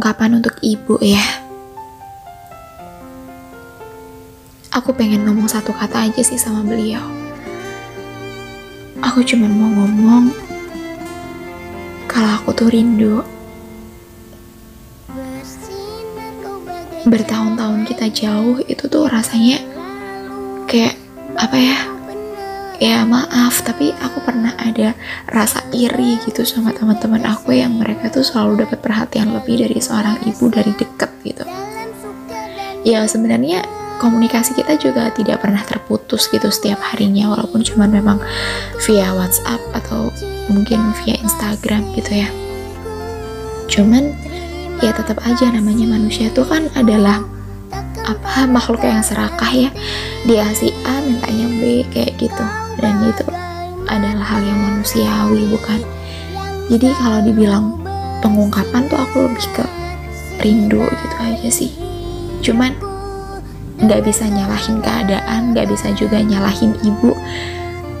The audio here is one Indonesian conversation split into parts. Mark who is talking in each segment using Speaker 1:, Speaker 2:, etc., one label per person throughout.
Speaker 1: ungkapan untuk ibu ya. Aku pengen ngomong satu kata aja sih sama beliau. Aku cuma mau ngomong kalau aku tuh rindu. Bertahun-tahun kita jauh itu tuh rasanya kayak apa ya? Ya maaf tapi aku pernah ada rasa iri gitu sama teman-teman aku yang mereka tuh selalu dapat perhatian lebih dari seorang ibu dari deket gitu. Ya sebenarnya komunikasi kita juga tidak pernah terputus gitu setiap harinya walaupun cuma memang via WhatsApp atau mungkin via Instagram gitu ya. Cuman ya tetap aja namanya manusia tuh kan adalah apa makhluk yang serakah ya. Dia si A mintanya B kayak gitu dan itu adalah hal yang manusiawi bukan? Jadi kalau dibilang pengungkapan tuh aku lebih ke rindu gitu aja sih. Cuman nggak bisa nyalahin keadaan nggak bisa juga nyalahin ibu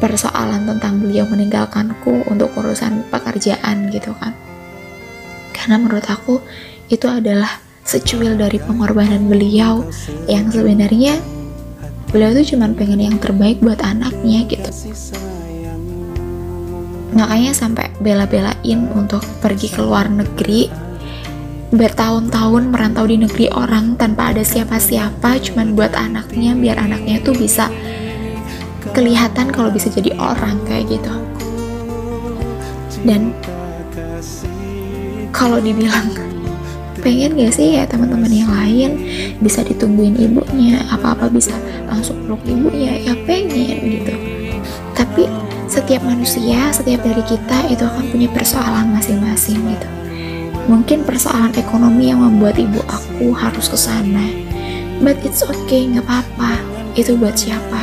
Speaker 1: persoalan tentang beliau meninggalkanku untuk urusan pekerjaan gitu kan. Karena menurut aku itu adalah secuil dari pengorbanan beliau yang sebenarnya beliau tuh cuma pengen yang terbaik buat anaknya gitu. Makanya sampai bela-belain untuk pergi ke luar negeri bertahun-tahun merantau di negeri orang tanpa ada siapa-siapa cuman buat anaknya biar anaknya tuh bisa kelihatan kalau bisa jadi orang kayak gitu. Dan kalau dibilang pengen gak sih ya teman-teman yang lain bisa ditungguin ibunya? Apa-apa bisa langsung peluk ibunya? Ya pengen gitu. Tapi setiap manusia setiap dari kita itu akan punya persoalan masing-masing gitu. Mungkin persoalan ekonomi yang membuat ibu aku harus ke sana. But it's okay nggak apa-apa. Itu buat siapa?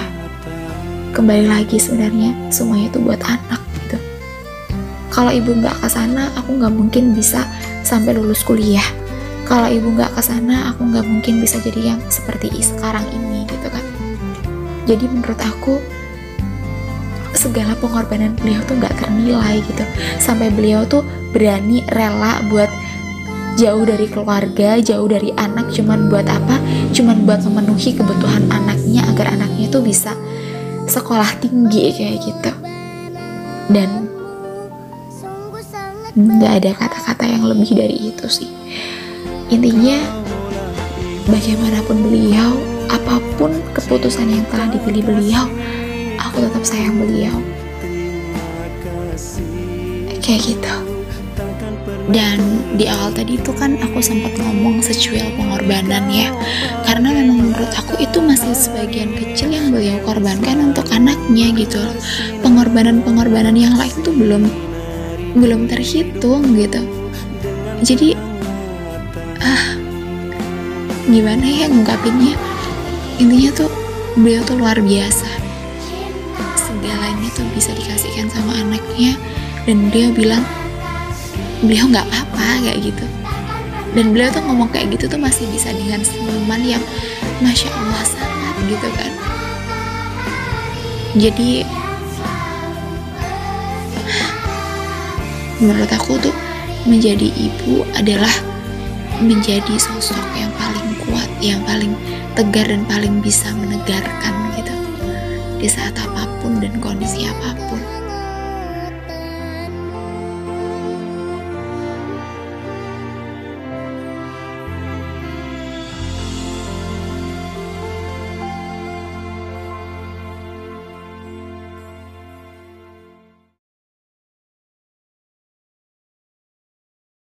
Speaker 1: Kembali lagi sebenarnya semuanya itu buat anak gitu. Kalau ibu nggak ke sana aku nggak mungkin bisa sampai lulus kuliah kalau ibu nggak ke sana aku nggak mungkin bisa jadi yang seperti sekarang ini gitu kan. Jadi menurut aku segala pengorbanan beliau tuh nggak ternilai gitu. Sampai beliau tuh berani rela buat jauh dari keluarga jauh dari anak cuman buat apa? Cuman buat memenuhi kebutuhan anaknya agar anaknya tuh bisa sekolah tinggi kayak gitu. Dan nggak ada kata-kata yang lebih dari itu sih Intinya, bagaimanapun beliau, apa pun keputusan yang telah dipilih beliau, aku tetap sayang beliau. Kayak gitu. Dan di awal tadi itu kan aku sempat ngomong secuil pengorbanan ya Karena memang menurut aku itu masih sebagian kecil yang beliau korbankan untuk anaknya gitu Pengorbanan-pengorbanan yang lain tuh belum belum terhitung gitu Jadi gimana ya ngungkapinnya? Intinya tuh beliau tuh luar biasa. Segalanya tuh bisa dikasihkan sama anaknya. Dan beliau bilang beliau nggak apa-apa kayak gitu. Dan beliau tuh ngomong kayak gitu tuh masih bisa dengan senyuman yang masya Allah sangat gitu kan. Jadi menurut aku tuh menjadi ibu adalah menjadi sosok yang paling kuat, yang paling tegar dan paling bisa menegarkan gitu di saat apa pun dan kondisi apa pun.